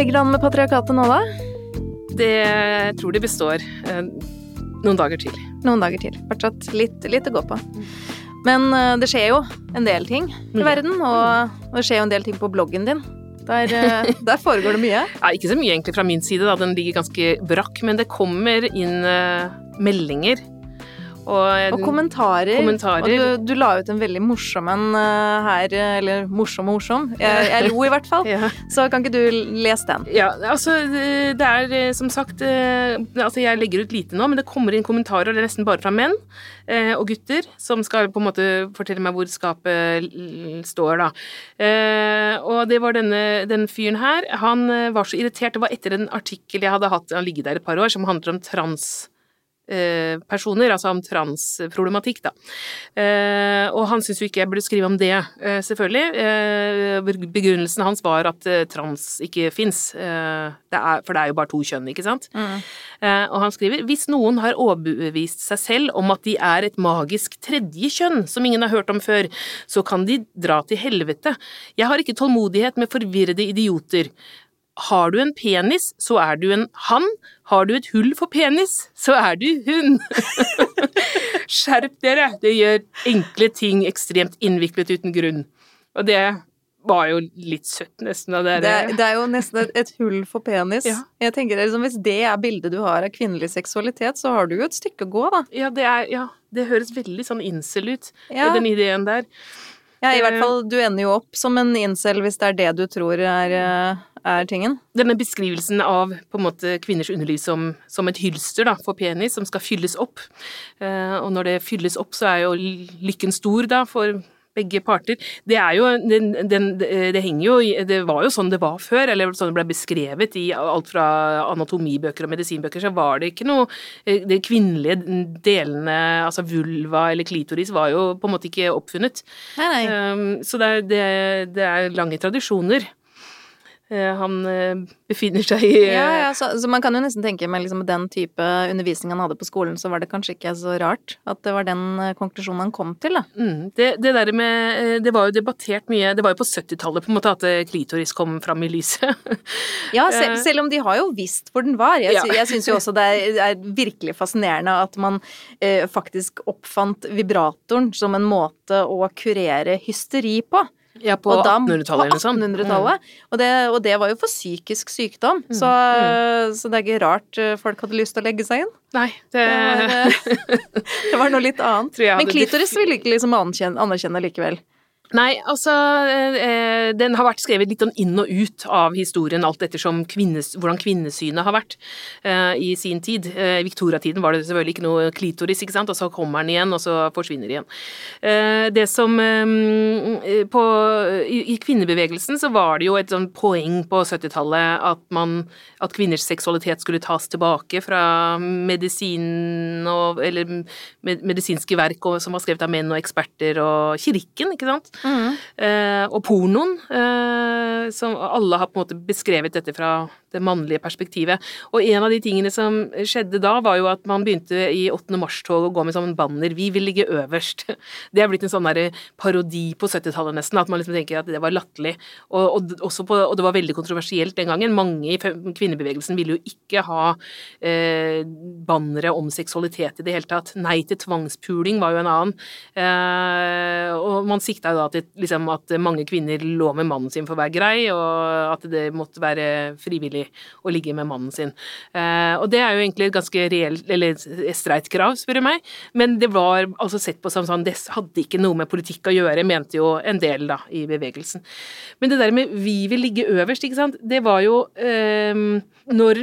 Ligger det an med patriarkatet nå, da? Det jeg tror det består eh, noen dager til. Noen dager til. Fortsatt litt, litt å gå på. Men eh, det skjer jo en del ting i verden, og, det skjer jo en del ting på bloggen din. Der, eh, der foregår det mye. Ja, ikke så mye egentlig fra min side, da. Den ligger ganske brakk. Men det kommer inn meldinger. Og, Og kommentarer. Kommentarer. Og du, du la ut en veldig morsom en eh, her, eller morsom og morsom. Jeg, jeg lo i hvert fall. ja. Så kan ikke du lese den? Ja, altså det er eh, som sagt eh, Altså jeg legger ut lite nå, men det kommer inn kommentarer, det er nesten bare fra menn og gutter, som skal på en måte fortelle meg hvor skapet står, da. Og det var denne den fyren her. Han var så irritert. Det var etter en artikkel jeg hadde hatt, han ligget der et par år, som handler om trans personer, altså om transproblematikk, da. Eh, og han syntes jo ikke jeg burde skrive om det, eh, selvfølgelig. Eh, begrunnelsen hans var at eh, trans ikke fins, eh, det for det er jo bare to kjønn, ikke sant. Mm. og han skriver hvis noen har overbevist seg selv om at de er et magisk tredje kjønn som ingen har hørt om før, så kan de dra til helvete. Jeg har ikke tålmodighet med forvirrede idioter. Har du en penis, så er du en han. Har du et hull for penis, så er du hun. Skjerp dere! Det gjør enkle ting ekstremt innviklet uten grunn. Og det var jo litt søtt, nesten, av det Det det er jo nesten et, et hull for penis. Ja. Jeg tenker er liksom, Hvis det er bildet du har av kvinnelig seksualitet, så har du jo et stykke å gå, da. Ja, det er Ja, det høres veldig sånn incel ut, Ja. den ideen der. Ja, i hvert Eh. fall, Du ender jo opp som en incel hvis det er det du tror er, eh, er tingen. Denne beskrivelsen av på en måte kvinners underliv som, som et hylster da, for penis, som skal fylles opp. Eh, og når det fylles opp, så er jo lykken stor da, for begge parter. Det er jo den, den, Det henger jo Det var jo sånn det var før, eller sånn det ble beskrevet i alt fra anatomibøker og medisinbøker, så var det ikke noe eh, De kvinnelige delene, altså vulva eller klitoris, var jo på en måte ikke oppfunnet. Nei, nei. Um, så det er, det, det er lange tradisjoner. Eh, han eh, befinner seg i Ja, ja, så, så man kan jo nesten tenke med liksom den type undervisning han hadde på skolen, så var det kanskje ikke så rart at det var den eh, konklusjonen han kom til, da. Mm, det, det der med eh, Det var jo debattert mye Det var jo på 70-tallet på en måte at eh, klitoris kom fram i lyset. Ja, selv, Eh. selv om de har jo visst hvor den var. Jeg, Ja. jeg syns jo også det er, det er virkelig fascinerende at man eh, faktisk oppfant vibratoren som en måte å kurere hysteri på. Ja, på 1800-tallet eller noe På sånt. 1800-tallet. Og, det, og det var jo for psykisk sykdom. Mm, Så, så det er ikke rart eh, folk hadde lyst til å legge seg inn. Mm. Nei, det, Det var, det var noe litt annet. Men klitoris vil ikke liksom anerkjenne, anerkjenne likevel. Nei, altså eh, Den har vært skrevet litt sånn inn og ut av historien, alt ettersom kvinnes, hvordan kvinnesynet har vært eh, i sin tid. Eh, I Victoria-tiden var det selvfølgelig ikke noe klitoris, ikke sant, og så kommer den igjen, og så forsvinner den igjen. Eh, det som eh, på, i, kvinnebevegelsen så var det jo et sånn poeng på 70-tallet at at kvinners seksualitet skulle tas tilbake fra medisin og Eller med, medisinske verk som var skrevet av menn og eksperter og kirken, ikke sant. Eh, og pornoen, eh, som alle har på en måte beskrevet dette fra det mannlige perspektivet. Og en av de tingene som skjedde da, var jo at man begynte i 8. mars-tog å gå med sånn banner 'Vi vil ligge øverst'. Det er blitt en sånn der parodi på 70-tallet nesten, at man liksom tenker at det var latterlig. Og, og, og det var veldig kontroversielt den gangen. Mange i kvinnebevegelsen ville jo ikke ha eh, bannere om seksualitet i det hele tatt. Nei til tvangspuling var jo en annen. Eh, og man sikta jo da til liksom, at mange kvinner lå med mannen sin for å være grei, og at det måtte være frivillig å ligge med mannen sin. Eh, og det er jo egentlig et ganske reelt, eller streit krav, spør du meg, men det var altså sett på som sånn, det hadde ikke noe med politikk å gjøre, mente jo en del da i bevegelsen. Men det der med 'vi vil ligge øverst', ikke sant, det var jo eh, når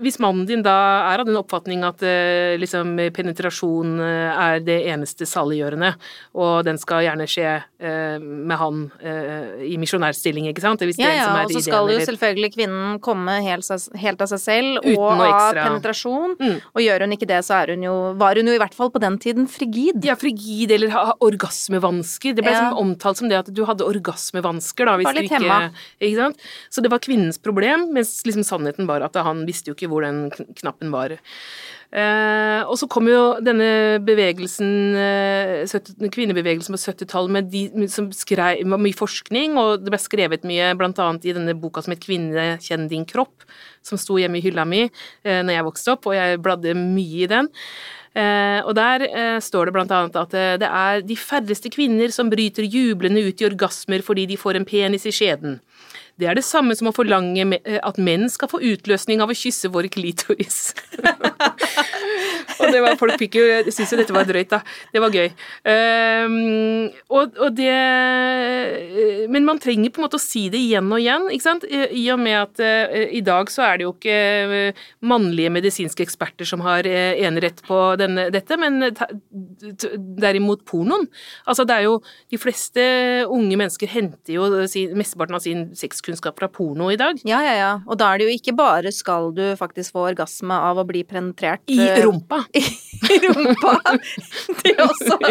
Hvis mannen din da er av den oppfatning at eh, liksom penetrasjon eh, er det eneste saliggjørende, og den skal gjerne skje eh, med han eh, i misjonærstilling, ikke sant? Hvis det Ja, ja, og så skal jo selvfølgelig kvinnen komme helt, helt av seg selv, og ha penetrasjon. Mm. Og gjør hun ikke det, så er hun jo, var hun jo i hvert fall på den tiden frigid. Ja, frigid eller ha orgasmevansker. Det ble Ja. liksom omtalt som det at du hadde orgasmevansker, da. Hvis du ikke, ikke sant? Så det var kvinnens problem, mens liksom sannheten var at at han visste jo ikke hvor den knappen var. Eh, og så kom jo denne bevegelsen, eh, kvinnebevegelsen på 70-tallet med de som skrev mye forskning, og det ble skrevet mye annet i denne boka som het 'Kvinne, kjenn din kropp', som sto hjemme i hylla mi eh, når jeg vokste opp, og jeg bladde mye i den. Eh, og der eh, står det blant annet at det er de færreste kvinner som bryter jublende ut i orgasmer fordi de får en penis i skjeden. Det er det samme som å forlange at menn skal få utløsning av å kysse våre klitoris. og det var, folk fikk jo syntes jo dette var drøyt, da. Det var gøy. Um, og, og, det Men man trenger på en måte å si det igjen og igjen, ikke sant? I og med at uh, i dag så er det jo ikke mannlige medisinske eksperter som har uh, enerett på denne, dette, men derimot pornoen. Altså det er jo De fleste unge mennesker henter jo sin, mesteparten av sin sexkunnskap fra porno i dag. Ja, ja, ja. Og da er det jo ikke bare skal du faktisk få orgasme av å bli penetrert I rumpa. I rumpa. Det også.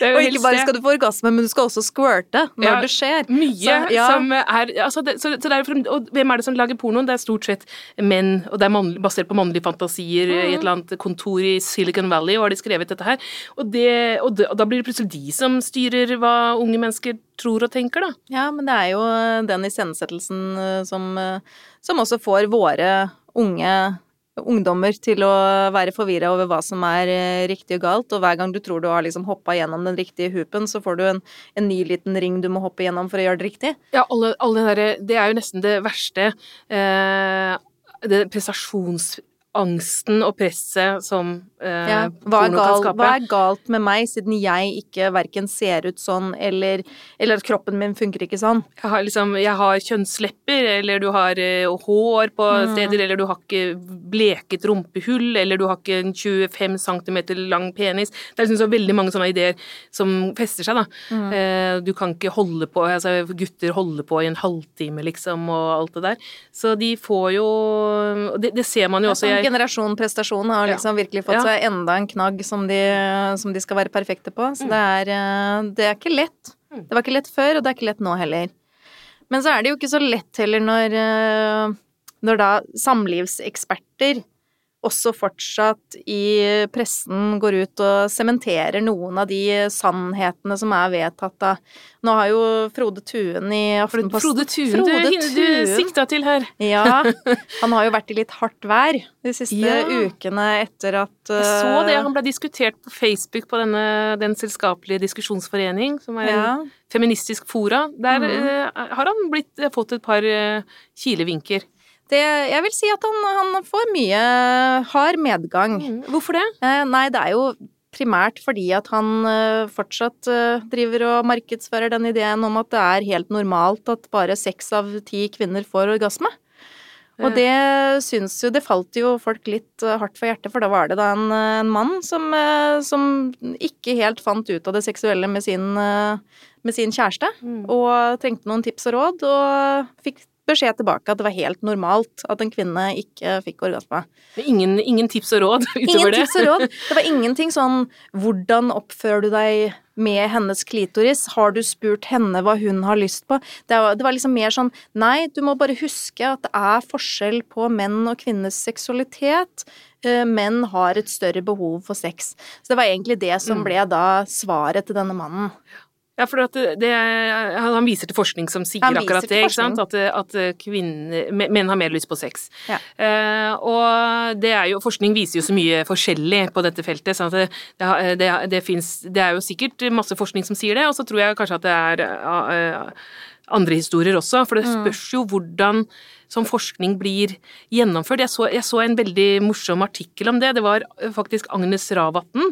Ja, det og ikke bare skal du få orgasme, men du skal også squirte når ja, det skjer. Mye så, ja. som er altså det, så, så det er, Og hvem er det som lager pornoen? Det er stort sett menn, og det er mannlig, basert på mannlige fantasier mm. i et eller annet kontor i Silicon Valley, og har de skrevet dette her. Og, det, og, det, og da blir det plutselig de som styrer hva unge mennesker tror og tenker, da. Ja, men det er jo den iscenesettelsen eh, som, eh, som også får våre unge ungdommer til å være forvirra over hva som er eh, riktig og galt, og hver gang du tror du har liksom hoppa gjennom den riktige hoopen, så får du en, en, ny liten ring du må hoppe gjennom for å gjøre det riktig. Ja, alle, alle der, det er jo nesten det verste. Eh, det prestasjons angsten og presset som eh, ja, hva er kan. Hva er galt med meg, siden jeg ikke verken ser ut sånn, eller, eller at kroppen min funker ikke sånn? Jeg har, liksom, jeg har kjønnslepper, eller du har uh, hår på mm. steder, eller du har ikke bleket rumpehull, eller du har ikke en 25 cm lang penis. Det er liksom så veldig mange sånne ideer som fester seg, da. Mm. Eh, du kan ikke holde på altså Gutter holder på i en halvtime, liksom, og alt det der. Så de får jo Det, det ser man jo også. Jeg generasjon prestasjon har liksom virkelig fått seg enda en knagg som de, som de, skal være perfekte på. Så mm. det, er, eh, det er ikke lett. Mm. Det var ikke lett før, og det er ikke lett nå heller. Men så er det jo ikke så lett heller når, eh, når da samlivseksperter også fortsatt i pressen går ut og sementerer noen av de sannhetene som er vedtatt av Nå har jo Frode Tuen i Aftenposten Frode Tuen, Frode du, du sikta til her. Ja. Han har jo vært i litt hardt vær de siste ja. ukene etter at uh, Jeg så det, han ble diskutert på Facebook på denne, Den selskapelige diskusjonsforening, som er ja. en feministisk fora. Der mm. uh, har han blitt, fått et par uh, kilevinker. Det, jeg vil si at han, han får mye hard medgang. Mm. Hvorfor det? Eh, nei, det er jo primært fordi at han uh, fortsatt uh, driver og markedsfører den ideen om at det er helt normalt at bare seks av ti kvinner får orgasme. Og det syns jo Det falt jo folk litt hardt for hjertet, for da var det da en, en mann som, som, ikke helt fant ut av det seksuelle med sin, med sin kjæreste, mm. og trengte noen tips og råd, og fikk beskjed tilbake at det var helt normalt at en kvinne ikke fikk orgasme. Ingen, ingen tips og råd utover ingen det? Ingen tips og råd. Det var ingenting sånn 'hvordan oppfører du deg med hennes klitoris', 'har du spurt henne hva hun har lyst på'? Det var, det var liksom mer sånn 'nei, du må bare huske at det er forskjell på menn og kvinners seksualitet'. Eh, menn har et større behov for sex. Så det var egentlig det som mm. ble da svaret til denne mannen. Ja, for det, han viser til forskning som sier akkurat det, ikke sant? At, at kvinner, menn har mer lyst på sex. Ja. Uh, og det er jo, forskning viser jo så mye forskjellig på dette feltet, så det, det, det, finnes, det er jo sikkert masse forskning som sier det, og så tror jeg kanskje at det er uh, andre historier også, for det mm. spørs jo hvordan sånn forskning blir gjennomført. Jeg så, jeg så, en veldig morsom artikkel om det. Det var faktisk Agnes Ravatn,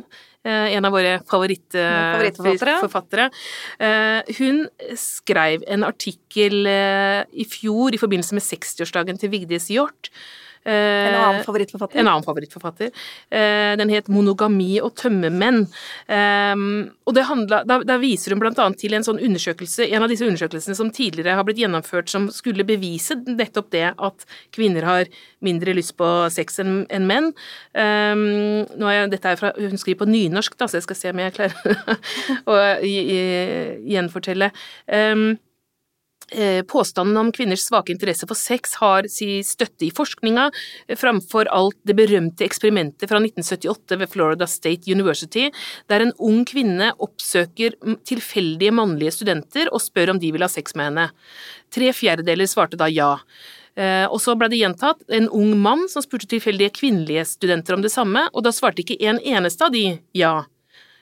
eh, en av våre favorittforfattere. Eh, hun skrev en artikkel eh, i fjor i forbindelse med 60-årsdagen til Vigdis Hjorth en annen eh, favorittforfatter? En annen favorittforfatter. Eh, den het 'Monogami og tømmermenn'. Ehm, og det handla, da, da, viser hun blant annet til en sånn undersøkelse, en av disse undersøkelsene som tidligere har blitt gjennomført som skulle bevise nettopp det at kvinner har mindre lyst på sex enn en menn. Er jeg, dette er fra, Hun skriver på nynorsk, da, så jeg skal se om jeg klarer å gjenfortelle. Um, påstanden om kvinners svake interesse for sex har si støtte i forskninga, eh, framfor alt det berømte eksperimentet fra 1978 ved Florida State University, der en ung kvinne oppsøker tilfeldige mannlige studenter og spør om de vil ha sex med henne. Tre fjerdedeler svarte da ja. Eh, og så ble det gjentatt en ung mann som spurte tilfeldige kvinnelige studenter om det samme, og da svarte ikke en eneste av de ja.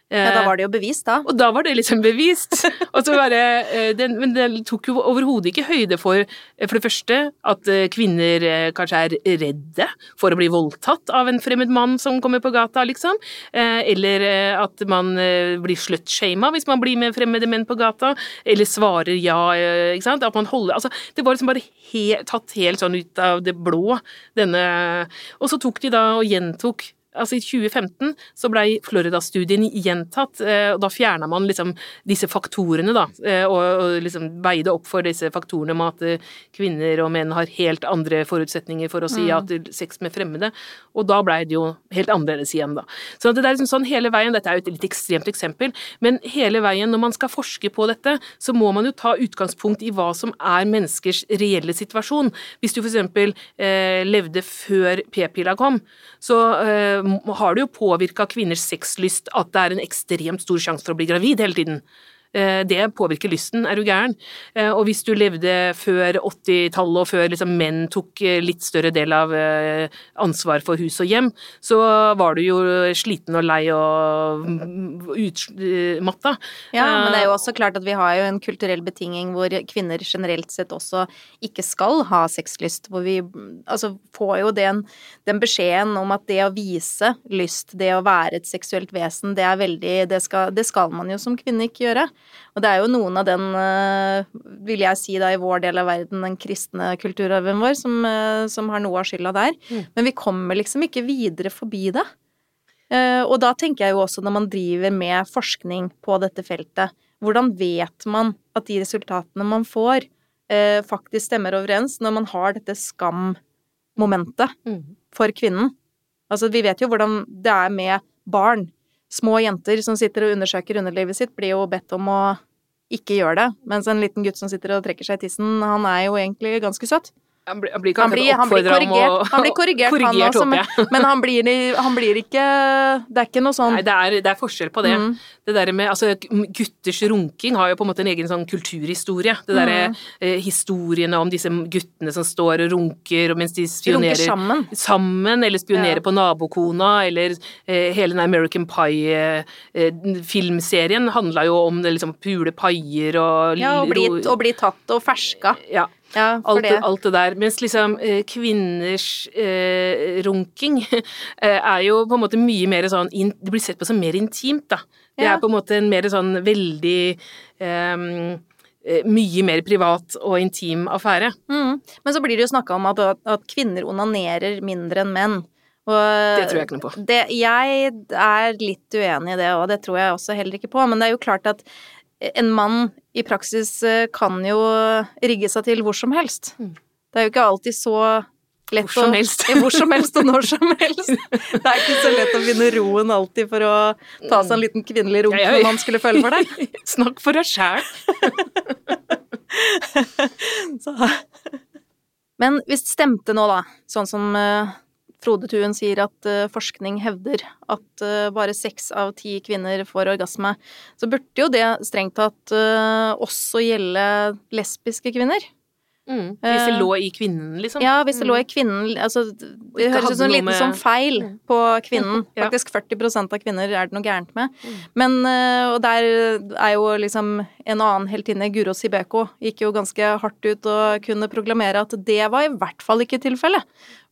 Ja, da var det jo bevist, da. Og da var det liksom bevist. Og så bare, eh, den, men det tok jo overhodet ikke høyde for eh, for det første at eh, kvinner kanskje er redde for å bli voldtatt av en fremmed mann som kommer på gata, liksom. Eller at man blir slutshama hvis man blir med fremmede menn på gata. Eller svarer ja, ikke sant. At man holder Altså, det var liksom bare he, tatt helt sånn ut av det blå, denne Og så tok de da og gjentok altså I 2015 så blei Florida-studien gjentatt, eh, og da fjerna man liksom disse faktorene, da, eh, og, og liksom veide opp for disse faktorene med at eh, kvinner og menn har helt andre forutsetninger for å si ja mm. til sex med fremmede, og da blei det jo helt annerledes igjen, da. Så det er liksom sånn hele veien, dette er jo et litt ekstremt eksempel, men hele veien når man skal forske på dette, så må man jo ta utgangspunkt i hva som er menneskers reelle situasjon. Hvis du eksempel eh, levde før p-pilla kom, så eh, har det jo påvirka kvinners sexlyst at det er en ekstremt stor sjanse for å bli gravid hele tiden. Eh, det påvirker lysten, er du gæren. Eh, og hvis du levde før 80-tallet og før liksom menn tok eh, litt større del av ansvar for hus og hjem, så var du jo sliten og lei og utmatta. Ja, men det er jo også klart at vi har jo en kulturell betinging hvor kvinner generelt sett også ikke skal ha sexlyst. Hvor vi altså får jo den, den beskjeden om at det å vise lyst, det å være et seksuelt vesen, det er veldig det skal, det skal man jo som kvinne ikke gjøre. Og det er jo noen av den, eh, vil jeg si da, i vår del av verden, den kristne kulturarven vår, som, eh, som har noe av skylda der. Mm. Men vi kommer liksom ikke videre forbi det. Eh, og da tenker jeg jo også når man driver med forskning på dette feltet, hvordan vet man at de resultatene man får, faktisk stemmer overens når man har dette skam-momentet mm. for kvinnen? Altså, vi vet jo hvordan det er med barn små jenter som sitter og undersøker underlivet sitt, blir jo bedt om å ikke gjøre det, mens en liten gutt som sitter og trekker seg i tissen, han er jo egentlig ganske søt. Han blir, han blir, han blir, han blir korrigert, å, han blir korrigert, korrigert også, men, men han, blir, han, blir, ikke Det er ikke noe sånn Nei, det er, det er forskjell på det. Mm. Det der med Altså, gutters runking har jo på en måte en egen sånn kulturhistorie. Det derre mm. eh, historiene om disse guttene som står og runker mens de spionerer Runker sammen. sammen eller spionerer ja. på nabokona, eller eh, hele den American Pie-filmserien eh, handla jo om det liksom pule paier og Ja, og bli, og bli tatt og ferska. Ja. Ja, alt, det. alt, det. der. Mens liksom eh, kvinners eh, runking eh, er jo på en måte mye mer sånn Det blir sett på som mer intimt, da. Det ja. er på en måte en mer sånn veldig eh, mye mer privat og intim affære. Mm. Men så blir det jo snakka om at, at, kvinner onanerer mindre enn menn. Og det tror jeg ikke noe på. Det, jeg er litt uenig i det, og det tror jeg også heller ikke på. Men det er jo klart at en mann i praksis eh, kan jo rigge seg til hvor som helst. Mm. Det er jo ikke alltid så lett hvor som helst. Å, hvor som helst og når som helst. Det er ikke så lett å finne roen alltid for å ta seg en liten kvinnelig runk når man skulle følge for deg. Snakk for deg sjæl. Men hvis det stemte nå, da, sånn som uh, Frode Tuen sier at uh, forskning hevder at uh, bare seks av ti kvinner får orgasme, så burde jo det strengt tatt uh, også gjelde lesbiske kvinner. Mm. Hvis det lå i kvinnen, liksom? Ja, hvis det lå i mm. kvinnen Altså, det høres ut som en liten med... sånn feil mm. på kvinnen. Faktisk 40% av kvinner er det noe gærent med. Mm. Men Og der er jo liksom en annen heltinne, Guro Sibeko, gikk jo ganske hardt ut og kunne proklamere at det var i hvert fall ikke tilfellet.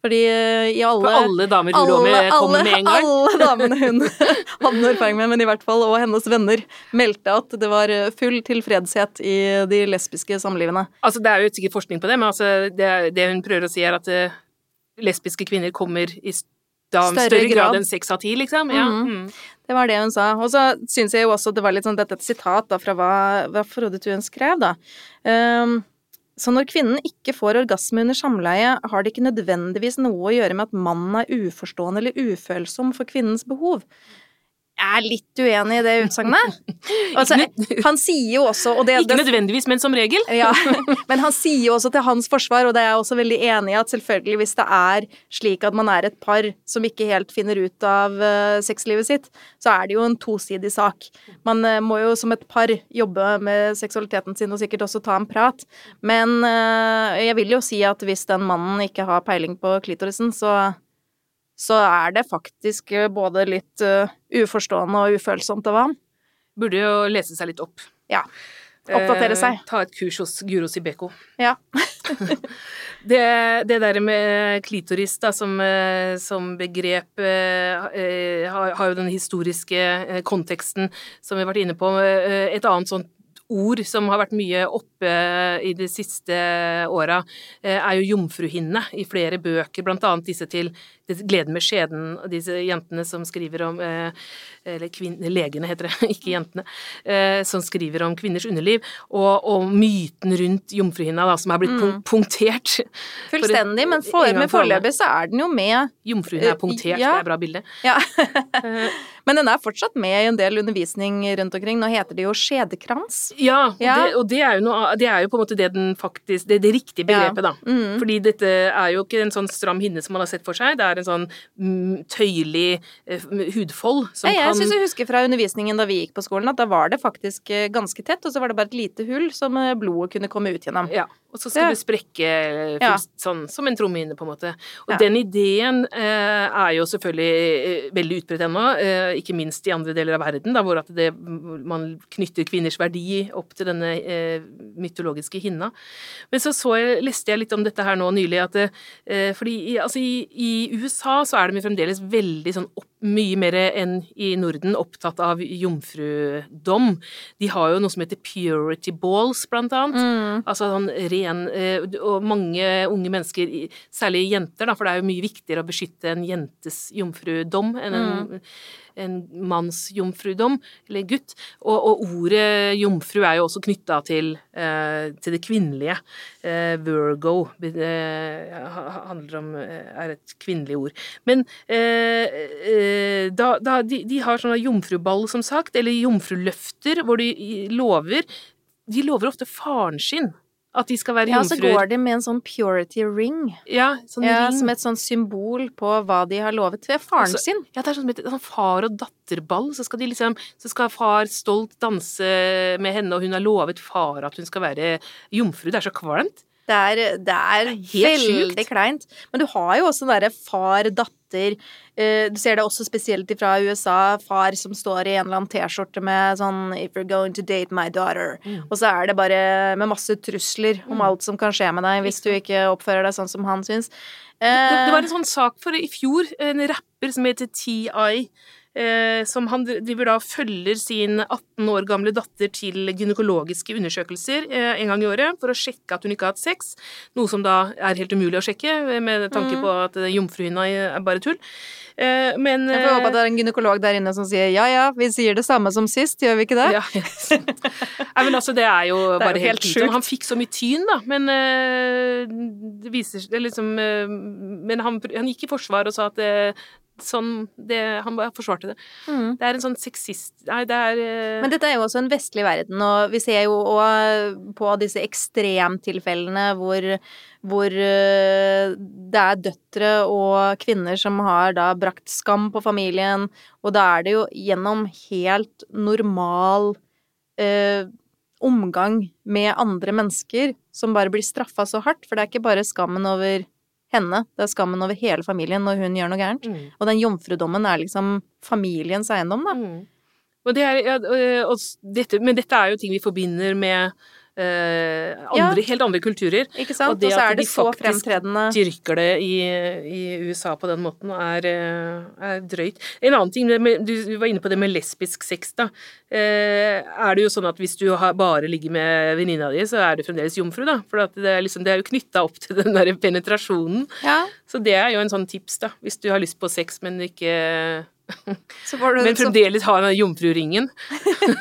Fordi eh, i alle For alle damer hun lå med, kom med en gang? Alle damene hun hadde noe erfaring med, men i hvert fall, og hennes venner, meldte at det var full tilfredshet i de lesbiske samlivene. Altså, det er jo sikkert forskning på det, men altså, det, det, hun prøver å si, er at uh, lesbiske kvinner kommer i da, større, større, grad, grad enn seks av ti, liksom. Ja. Mm. Mm. Det var det hun sa. Og så syns jeg jo også det var litt sånn dette et sitat da, fra hva, hva Frode Tuen skrev, da. Um, så når kvinnen ikke får orgasme under samleie, har det ikke nødvendigvis noe å gjøre med at mannen er uforstående eller ufølsom for kvinnens behov. Er litt uenig i det utsagnet. Altså, han sier jo også og det, Ikke nødvendigvis, men som regel. Ja, men han sier jo også til hans forsvar, og det er jeg også veldig enig i, at selvfølgelig hvis det er slik at man er et par som ikke helt finner ut av uh, sexlivet sitt, så er det jo en tosidig sak. Man uh, må jo som et par jobbe med seksualiteten sin og sikkert også ta en prat. Men uh, jeg vil jo si at hvis den mannen ikke har peiling på klitorisen, så så er det faktisk eh, både litt uh, uforstående og ufølsomt av han. Burde jo lese seg litt opp. Ja. Oppdatere seg. Eh, ta et kurs hos Guro Sibeko. Ja. det, det der med klitoris da, som, eh, som begrep eh, har, har, jo den historiske konteksten som vi har vært inne på. Et annet sånt ord som har vært mye oppe i de siste åra, er jo jomfruhinne i flere bøker, blant annet disse til Gleden med skjeden, disse jentene som skriver om eh, Eller kvinne, legene, heter det, ikke jentene. Eh, som skriver om kvinners underliv. Og, og myten rundt jomfruhinna, da, som er blitt mm. punktert. Fullstendig, men for, med foreløpig så er den jo med Jomfruhinna er punktert, ja. det er bra bilde. Ja. men den er fortsatt med i en del undervisning rundt omkring. Nå heter det jo skjedekrans. Ja, ja. Det, og det, er noe, det, er jo på en måte det den faktisk Det, det riktige begrepet, da. Mm. Fordi dette er jo ikke en sånn stram hinne som man har sett for seg. Det er en sånn tøylig tøyelig uh, hudfold som jeg, jeg kan Jeg syns jeg husker fra undervisningen da vi gikk på skolen, at da var det faktisk eh, ganske tett, og så var det bare et lite hull som eh, blodet kunne komme ut gjennom. Ja, og så skal ja. det sprekke først, ja. sånn som en trommehinne, på en måte. Og ja. den ideen eh, er jo selvfølgelig veldig utbredt ennå, eh, ikke minst i andre deler av verden, da, hvor at det, man knytter kvinners verdi opp til denne mytologiske hinna. Men så, så jeg, leste jeg litt om dette her nå nylig, at det, fordi altså, i, i USA så er de fremdeles veldig sånn opp, mye mer enn i Norden opptatt av jomfrudom. De har jo noe som heter purity balls, blant annet. Mm. Altså sånn ren eh, Og mange unge mennesker, særlig jenter, da, for det er jo mye viktigere å beskytte en jentes jomfrudom enn en mm en mannsjomfrudom, eller gutt. Og, og, ordet jomfru er jo også knytta til, eh, til, det kvinnelige. Eh, Virgo handler om er et kvinnelig ord. Men eh, da, da, de, de, har sånne jomfruball, som sagt, eller jomfruløfter, hvor de lover De lover ofte faren sin at de skal være ja, jomfruer. Ja, så går de med en sånn purity ring. Ja, sånn ja, ring. Som et sånn symbol på hva de har lovet til faren altså, sin. Ja, det er sånn, sånn far- og datterball. Så skal, de liksom, så skal far stolt danse med henne, og hun har lovet far at hun skal være jomfru. Det er så kvalmt. Det er, det er, det er veldig sjukt. kleint. Men du har jo også den derre far-datter uh, Du ser det også spesielt fra USA. Far som står i en eller annen T-skjorte med sånn 'If you're going to date my daughter'. Mm. Og så er det bare med masse trusler om mm. alt som kan skje med deg hvis du ikke oppfører deg sånn som han syns. Det, det, var en sånn sak for i fjor. En rapper som heter TI Eh, som han driver da følger sin 18 år gamle datter til gynekologiske undersøkelser eh, en gang i året for å sjekke at hun ikke har hatt sex, noe som da er helt umulig å sjekke eh, med tanke mm. på at jomfruhinna er bare tull. Men Jeg får håpe at det er en gynekolog der inne som sier ja ja, vi sier det samme som sist, gjør vi ikke det? Ja, Nei, men altså, det er jo det er bare jo helt sjukt. Han fikk så mye tyn, da, men det viser seg liksom Men han, han, gikk i forsvar og sa at sånn det, Han bare forsvarte det. Mm. Det er en sånn sexist Nei, det er uh... Men dette er jo også en vestlig verden, og vi ser jo på disse ekstremtilfellene hvor, hvor uh, det er døtre og kvinner som har da brakt skam på familien, og da er det jo gjennom helt normal uh, omgang med andre mennesker som bare blir straffa så hardt, for det er ikke bare skammen over henne. Det er skammen over hele familien når hun gjør noe gærent. Mm. Og den jomfrudommen er liksom familiens eiendom, da. Mm. Det er, ja, og dette, men dette er jo ting vi forbinder med andre, ja. helt andre kulturer. Ikke sant? Og det, og at de faktisk dyrker det i, i, USA på den måten, er, eh, er, drøyt. En annen ting, du var inne på det med lesbisk sex, da. Uh, er det jo sånn at hvis du bare ligger med venninna di, så er du fremdeles jomfru, da. For det er, liksom, det er jo knytta opp til den der penetrasjonen. Ja. Så det er jo en sånn tips, da. Hvis du har lyst på sex, men ikke men fremdeles ha den jomfruringen.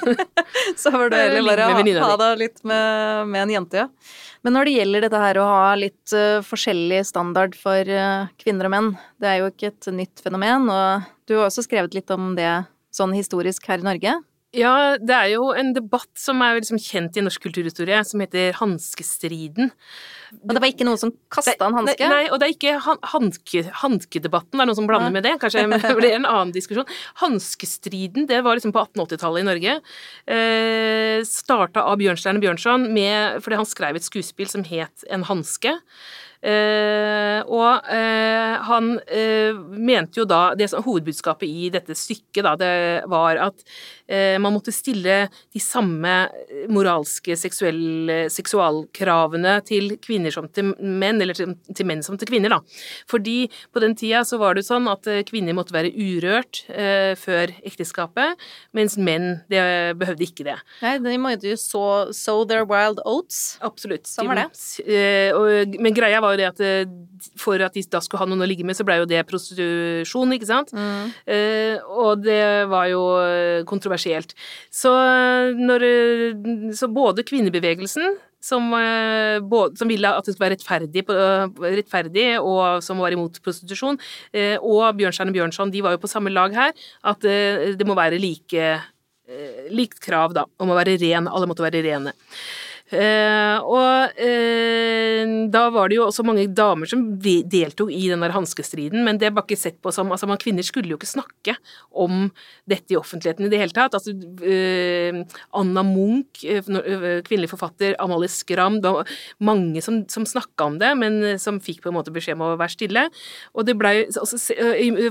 så var det heller bare å ha det litt med, med, en jente, ja. Men når det gjelder dette her å ha litt uh, forskjellig standard for uh, kvinner og menn, det er jo ikke et nytt fenomen, og du har også skrevet litt om det sånn historisk her i Norge? Ja, det er jo en debatt som er liksom kjent i norsk kulturhistorie, som heter hanskestriden. Og det var ikke noen som kasta en hanske? Nei, og det er ikke han, hanke, hankedebatten, det er noen som blander med det, kanskje, det blir en annen diskusjon. Hanskestriden, det var liksom på 1880-tallet i Norge. Eh, Starta av Bjørnstjerne Bjørnson med, fordi han skrev et skuespill som het En hanske. Uh, og uh, han uh, mente jo da det som Hovedbudskapet i dette stykket da, det var at man måtte stille de samme moralske seksuelle, seksualkravene til kvinner som til menn, eller til, til, menn som til kvinner, da. Fordi på den tida så var det sånn at kvinner måtte være urørt før ekteskapet, mens menn det behøvde ikke det. Nei, de måtte jo så sow their wild oats. Absolutt. Sånn var det. De, men greia var jo det at eh, for at de da skulle ha noen å ligge med, så blei jo det prostitusjon, ikke sant? Mm. Eh, og det var jo eh, kontroversielt. Så, når, så både kvinnebevegelsen som, både, som, ville at det skulle være rettferdig, rettferdig, og som var imot prostitusjon, og Bjørnstjerne Bjørnson, de var jo på samme lag her, at det må være like likt krav da, om å være ren. Alle måtte være rene. Uh, og uh, da var det jo også mange damer som deltok i den der hanskestriden, men det var ikke sett på som Altså, man kvinner skulle jo ikke snakke om dette i offentligheten i det hele tatt. Altså, uh, Anna Munch, kvinnelig forfatter, Amalie Skram Det var mange som, som snakka om det, men som fikk på en måte beskjed om å være stille. Og det blei altså,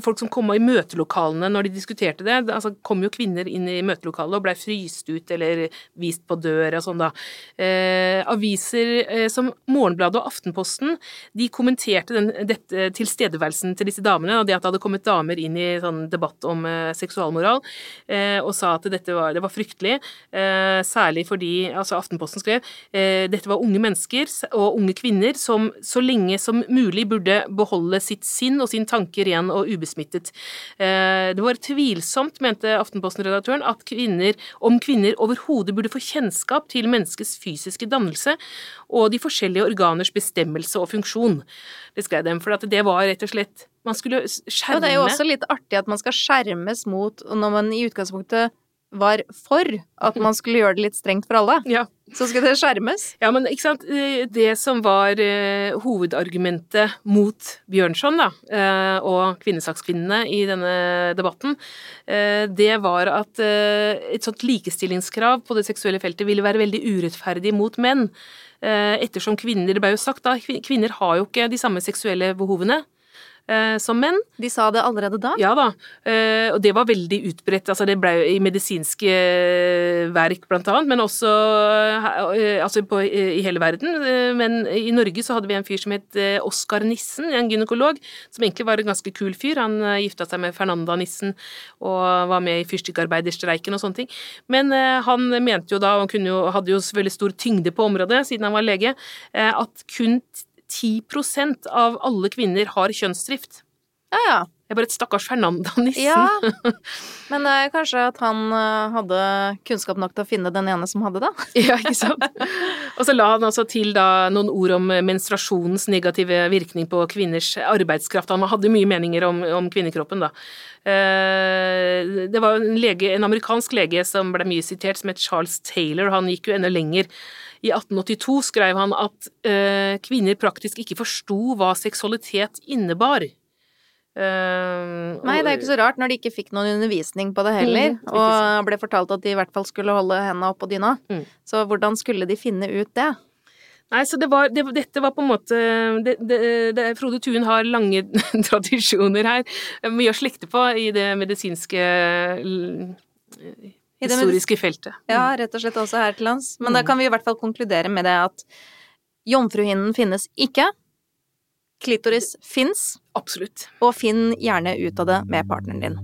Folk som kom i møtelokalene når de diskuterte det, altså kom jo kvinner inn i møtelokalet og blei fryst ut eller vist på døra og sånn, da. Eh, aviser eh, som Morgenbladet og Aftenposten de kommenterte den, dette, tilstedeværelsen til disse damene, og det at det hadde kommet damer inn i sånn debatt om eh, seksualmoral, eh, og sa at dette var, det var fryktelig, eh, særlig fordi altså Aftenposten skrev eh, dette var unge mennesker og unge kvinner som så lenge som mulig burde beholde sitt sinn og sin tanke ren og ubesmittet. det var tvilsomt, mente Aftenposten-redaktøren, at kvinner, om kvinner overhodet burde få kjennskap til menneskets fysiske fysiske dannelse og de forskjellige organers bestemmelse og funksjon. Det skrev dem, for det var rett og slett Man skulle skjerme Og det er jo også litt artig at man skal skjermes mot når man i utgangspunktet var for at man skulle gjøre det litt strengt for alle. Ja. Så skal det skjermes. Ja, men ikke sant. Eh, det som var uh, hovedargumentet mot Bjørnson da, uh, og kvinnesakskvinnene i denne debatten, uh, det var at et sånt likestillingskrav på det seksuelle feltet ville være veldig urettferdig mot menn. ettersom kvinner, det ble jo sagt da, kvinner har jo ikke de samme seksuelle behovene eh, som menn. De sa det allerede da? Ja da, eh, og det var veldig utbredt. Altså det ble i medisinske eh, verk blant annet, men også eh, altså på, i hele verden. Eh, men i Norge så hadde vi en fyr som het Oskar Nissen, en gynekolog, som egentlig var en ganske kul fyr. Han gifta seg med Fernanda Nissen og var med i fyrstikkarbeiderstreiken og sånne ting. Men han mente jo da, og han jo, hadde jo veldig stor tyngde på området siden han var lege, at kun 10% av alle kvinner har kjønnsdrift. Ja, ja. Det er bare et stakkars Fernanda-nissen. Ja, men uh, kanskje at han uh, hadde kunnskap nok til å finne den ene som hadde det? ja, ikke sant. Og så la han altså til da noen ord om menstruasjonens negative virkning på kvinners arbeidskraft. Han hadde mye meninger om, om kvinnekroppen, da. Uh, det var en, lege, en amerikansk lege som ble mye sitert, som het Charles Taylor. Han gikk jo enda lenger i 1882 skrev han at kvinner praktisk ikke forsto hva seksualitet innebar. Uh, Nei, det er jo ikke så rart når de ikke fikk noen undervisning på det heller, mm, og ble fortalt at de i hvert fall skulle holde hendene oppå dyna. Mm. Så hvordan skulle de finne ut det? Nei, så det var, det, dette var på en måte det, det, Frode Thun har lange tradisjoner her. Mye å slekte på i det medisinske historiske feltet. Ja, rett og slett også her til lands. Men mm. da kan vi i hvert fall konkludere med det at jomfruhinnen finnes ikke. Klitoris fins. Absolutt. Og finn gjerne ut av det med partneren din.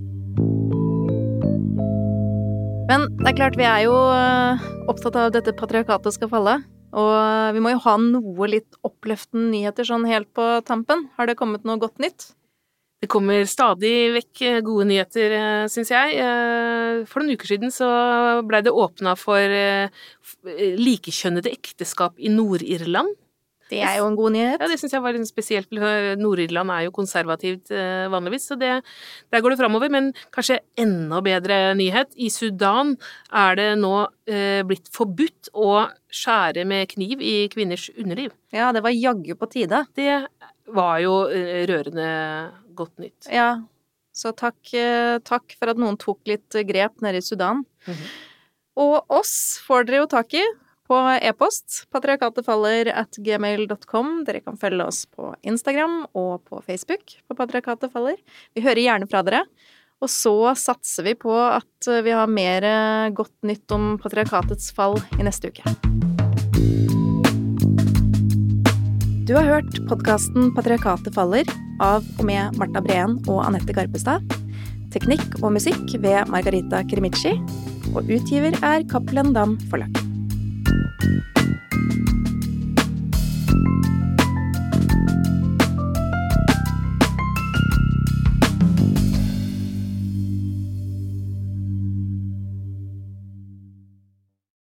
Men det er klart, vi er jo eh, opptatt av at dette patriarkatet skal falle. Og vi må jo ha noe litt oppløftende nyheter sånn helt på tampen. Har det kommet noe godt nytt? Det kommer stadig vekk eh, gode nyheter, eh, syns jeg. Eh, for noen uker siden så blei det åpna for likekjønnede ekteskap i Nord-Irland. Det er jo en god nyhet. Ja, det syns jeg var spesielt. Nord-Irland er jo konservativt eh, vanligvis, så det, der går det framover. Men kanskje enda bedre nyhet. I Sudan er det nå eh, blitt forbudt å skjære med kniv i kvinners underliv. Ja, det var jaggu på tide. Det var jo eh, rørende godt nytt. Ja, så takk, takk for at noen tok litt grep nede i Sudan. Mm -hmm. Og oss får dere jo tak i på e-post. patriarkatetfaller.gmail.com. at gmail.com. Dere kan følge oss på Instagram og på Facebook på Patriarkatet faller. Vi hører gjerne fra dere. Og så satser vi på at vi har mer godt nytt om patriarkatets fall i neste uke. Du har hørt podkasten Patriarkatet faller av og med Marta Breen og Anette Garpestad. Teknikk og musikk ved Margarita Krimici. Og utgiver er Cappelen Dam Forlag. Thank you.